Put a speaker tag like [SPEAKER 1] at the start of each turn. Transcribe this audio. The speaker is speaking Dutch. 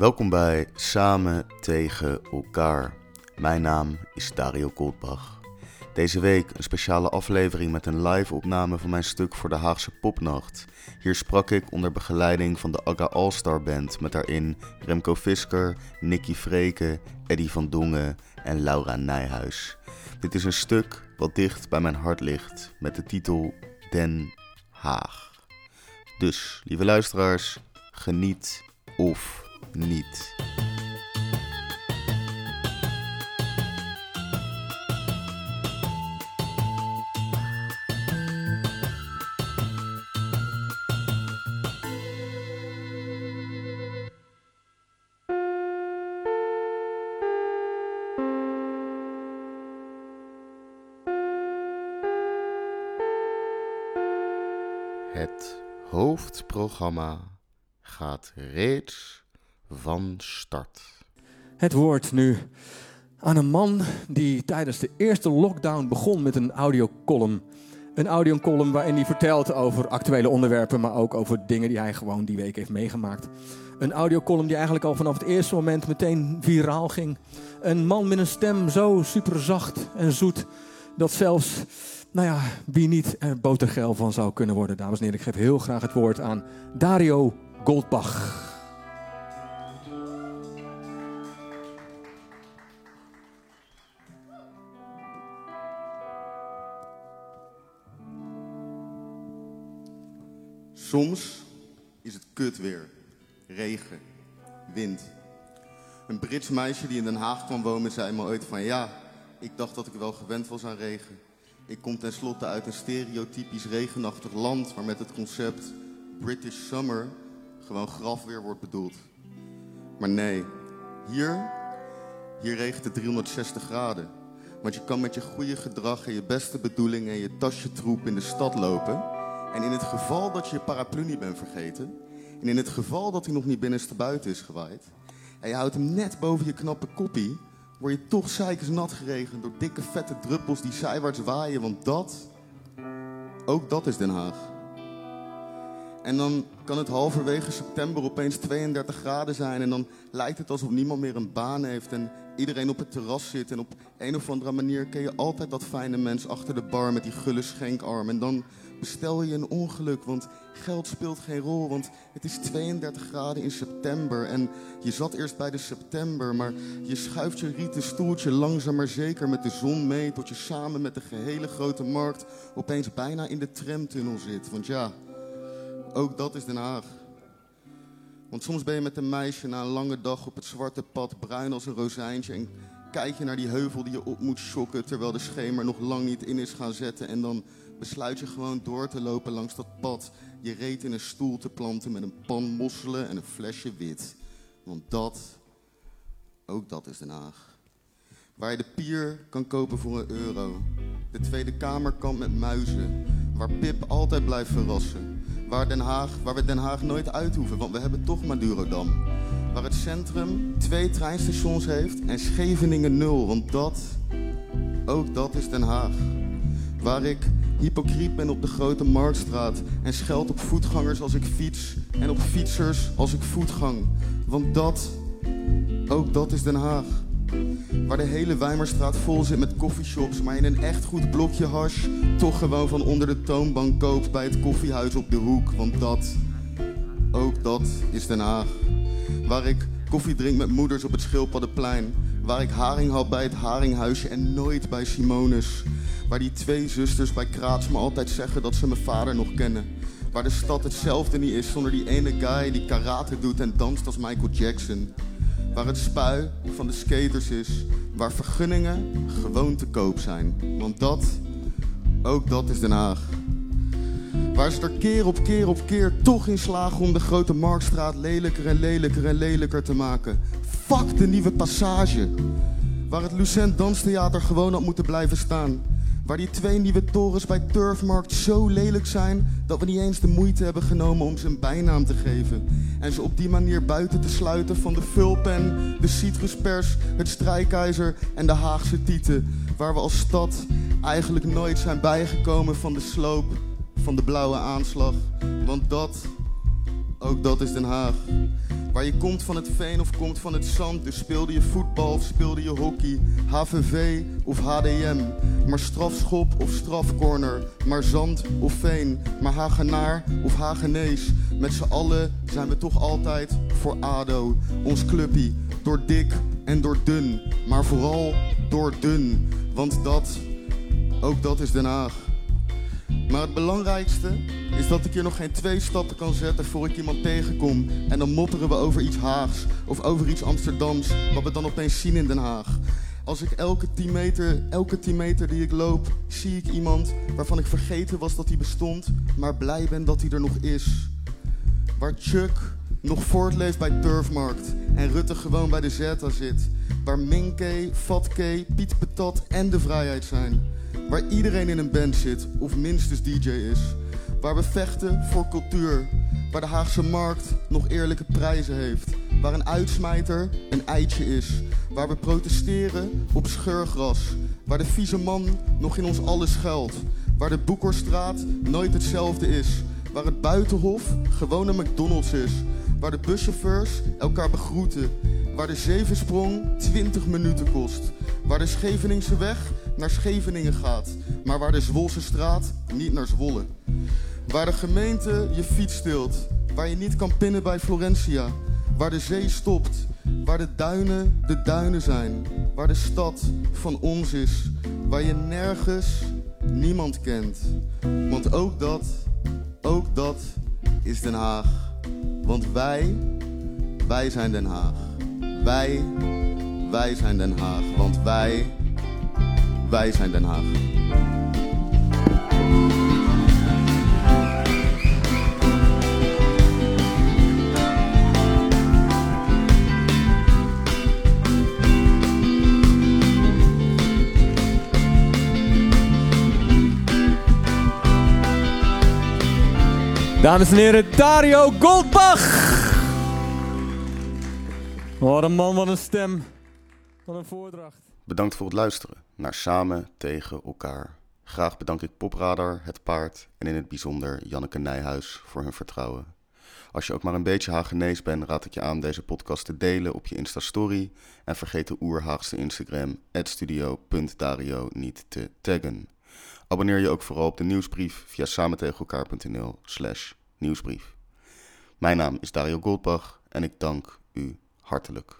[SPEAKER 1] Welkom bij Samen tegen elkaar. Mijn naam is Dario Koldbach. Deze week een speciale aflevering met een live opname van mijn stuk voor de Haagse Popnacht. Hier sprak ik onder begeleiding van de Aga All-Star Band met daarin Remco Fisker, Nicky Freke, Eddie van Dongen en Laura Nijhuis. Dit is een stuk wat dicht bij mijn hart ligt met de titel Den Haag. Dus, lieve luisteraars, geniet of niet. Het hoofdprogramma gaat reeds van start.
[SPEAKER 2] Het woord nu aan een man die tijdens de eerste lockdown begon met een audiocolumn. Een audiocolumn waarin hij vertelt over actuele onderwerpen, maar ook over dingen die hij gewoon die week heeft meegemaakt. Een audiocolumn die eigenlijk al vanaf het eerste moment meteen viraal ging. Een man met een stem zo super zacht en zoet dat zelfs, nou ja, wie niet er botergeil van zou kunnen worden. Dames en heren, ik geef heel graag het woord aan Dario Goldbach.
[SPEAKER 1] Soms is het kut weer. Regen, wind. Een Brits meisje die in Den Haag kwam wonen zei me ooit van ja, ik dacht dat ik wel gewend was aan regen. Ik kom tenslotte uit een stereotypisch regenachtig land waar met het concept British Summer gewoon grafweer wordt bedoeld. Maar nee, hier, hier regent het 360 graden. Want je kan met je goede gedrag en je beste bedoelingen en je tasje troep in de stad lopen. En in het geval dat je je paraplu niet bent vergeten, en in het geval dat hij nog niet binnenste buiten is gewaaid, en je houdt hem net boven je knappe koppie, word je toch zeikers nat geregend door dikke vette druppels die zijwaarts waaien, want dat, ook dat is Den Haag. En dan kan het halverwege september opeens 32 graden zijn. En dan lijkt het alsof niemand meer een baan heeft en iedereen op het terras zit. En op een of andere manier ken je altijd dat fijne mens achter de bar met die gulle schenkarm. En dan bestel je een ongeluk, want geld speelt geen rol, want het is 32 graden in september. En je zat eerst bij de september, maar je schuift je rieten stoeltje langzaam maar zeker met de zon mee tot je samen met de gehele grote markt opeens bijna in de tramtunnel zit. Want ja, ook dat is Den Haag. Want soms ben je met een meisje na een lange dag op het zwarte pad, bruin als een rozijntje. En kijk je naar die heuvel die je op moet schokken terwijl de schemer nog lang niet in is gaan zetten. En dan besluit je gewoon door te lopen langs dat pad. Je reet in een stoel te planten met een pan mosselen en een flesje wit. Want dat, ook dat is Den Haag. Waar je de pier kan kopen voor een euro. De Tweede Kamerkant met muizen. Waar Pip altijd blijft verrassen. Waar, Den Haag, waar we Den Haag nooit uit hoeven, want we hebben toch Madurodam. Waar het centrum twee treinstations heeft en Scheveningen nul. Want dat, ook dat is Den Haag. Waar ik hypocriet ben op de grote Marktstraat en scheld op voetgangers als ik fiets en op fietsers als ik voetgang. Want dat, ook dat is Den Haag. Waar de hele Weimerstraat vol zit met coffeeshops, maar in een echt goed blokje hash toch gewoon van onder de toonbank koopt bij het koffiehuis op de hoek. Want dat, ook dat is Den Haag. Waar ik koffie drink met moeders op het Schildpaddenplein. Waar ik haring had bij het Haringhuisje en nooit bij Simonis. Waar die twee zusters bij Kraats me altijd zeggen dat ze mijn vader nog kennen. Waar de stad hetzelfde niet is zonder die ene guy die karate doet en danst als Michael Jackson. Waar het spui van de skaters is. Waar vergunningen gewoon te koop zijn. Want dat, ook dat is Den Haag. Waar ze er keer op keer op keer toch in slagen om de grote Marktstraat lelijker en lelijker en lelijker te maken. Fuck de nieuwe passage. Waar het Lucent Danstheater gewoon had moeten blijven staan. Waar die twee nieuwe torens bij Turfmarkt zo lelijk zijn dat we niet eens de moeite hebben genomen om ze een bijnaam te geven. En ze op die manier buiten te sluiten van de vulpen, de citruspers, het strijkijzer en de Haagse tieten. Waar we als stad eigenlijk nooit zijn bijgekomen van de sloop van de blauwe aanslag. Want dat, ook dat is Den Haag. Waar je komt van het veen of komt van het zand. Dus speelde je voetbal of speelde je hockey. HVV of HDM. Maar strafschop of strafcorner. Maar zand of veen. Maar Hagenaar of Hagenees. Met z'n allen zijn we toch altijd voor ADO. Ons clubpie. Door dik en door dun. Maar vooral door dun. Want dat, ook dat is Den Haag. Maar het belangrijkste is dat ik hier nog geen twee stappen kan zetten voor ik iemand tegenkom. En dan mopperen we over iets Haags of over iets Amsterdams, wat we dan opeens zien in Den Haag. Als ik elke 10 meter, elke 10 meter die ik loop, zie ik iemand waarvan ik vergeten was dat hij bestond, maar blij ben dat hij er nog is. Waar Chuck nog voortleeft bij Turfmarkt en Rutte gewoon bij de Zeta zit. Waar Minke, Fatke, Piet Patat en de Vrijheid zijn. Waar iedereen in een band zit of minstens DJ is. Waar we vechten voor cultuur. Waar de Haagse markt nog eerlijke prijzen heeft. Waar een uitsmijter een eitje is. Waar we protesteren op scheurgras. Waar de vieze man nog in ons alles schuilt. Waar de Boekerstraat nooit hetzelfde is. Waar het buitenhof gewoon een McDonald's is. Waar de buschauffeurs elkaar begroeten. Waar de zevensprong 20 minuten kost. Waar de Scheveningse weg naar Scheveningen gaat. Maar waar de Zwolse straat niet naar Zwolle. Waar de gemeente je fiets stilt. Waar je niet kan pinnen bij Florentia. Waar de zee stopt. Waar de duinen de duinen zijn. Waar de stad van ons is. Waar je nergens niemand kent. Want ook dat, ook dat is Den Haag. Want wij, wij zijn Den Haag. Wij, wij zijn Den Haag. Want wij, wij zijn Den Haag.
[SPEAKER 2] Dames en heren, Dario Goldbach! Wat een man, wat een stem. Wat een voordracht.
[SPEAKER 3] Bedankt voor het luisteren naar Samen tegen elkaar. Graag bedank ik Popradar, Het Paard en in het bijzonder Janneke Nijhuis voor hun vertrouwen. Als je ook maar een beetje Hagenees bent, raad ik je aan deze podcast te delen op je Insta-story. En vergeet de oerhaagse Instagram, studio.dario, niet te taggen. Abonneer je ook vooral op de nieuwsbrief via samentegenelkaar.nl slash nieuwsbrief. Mijn naam is Dario Goldbach en ik dank u hartelijk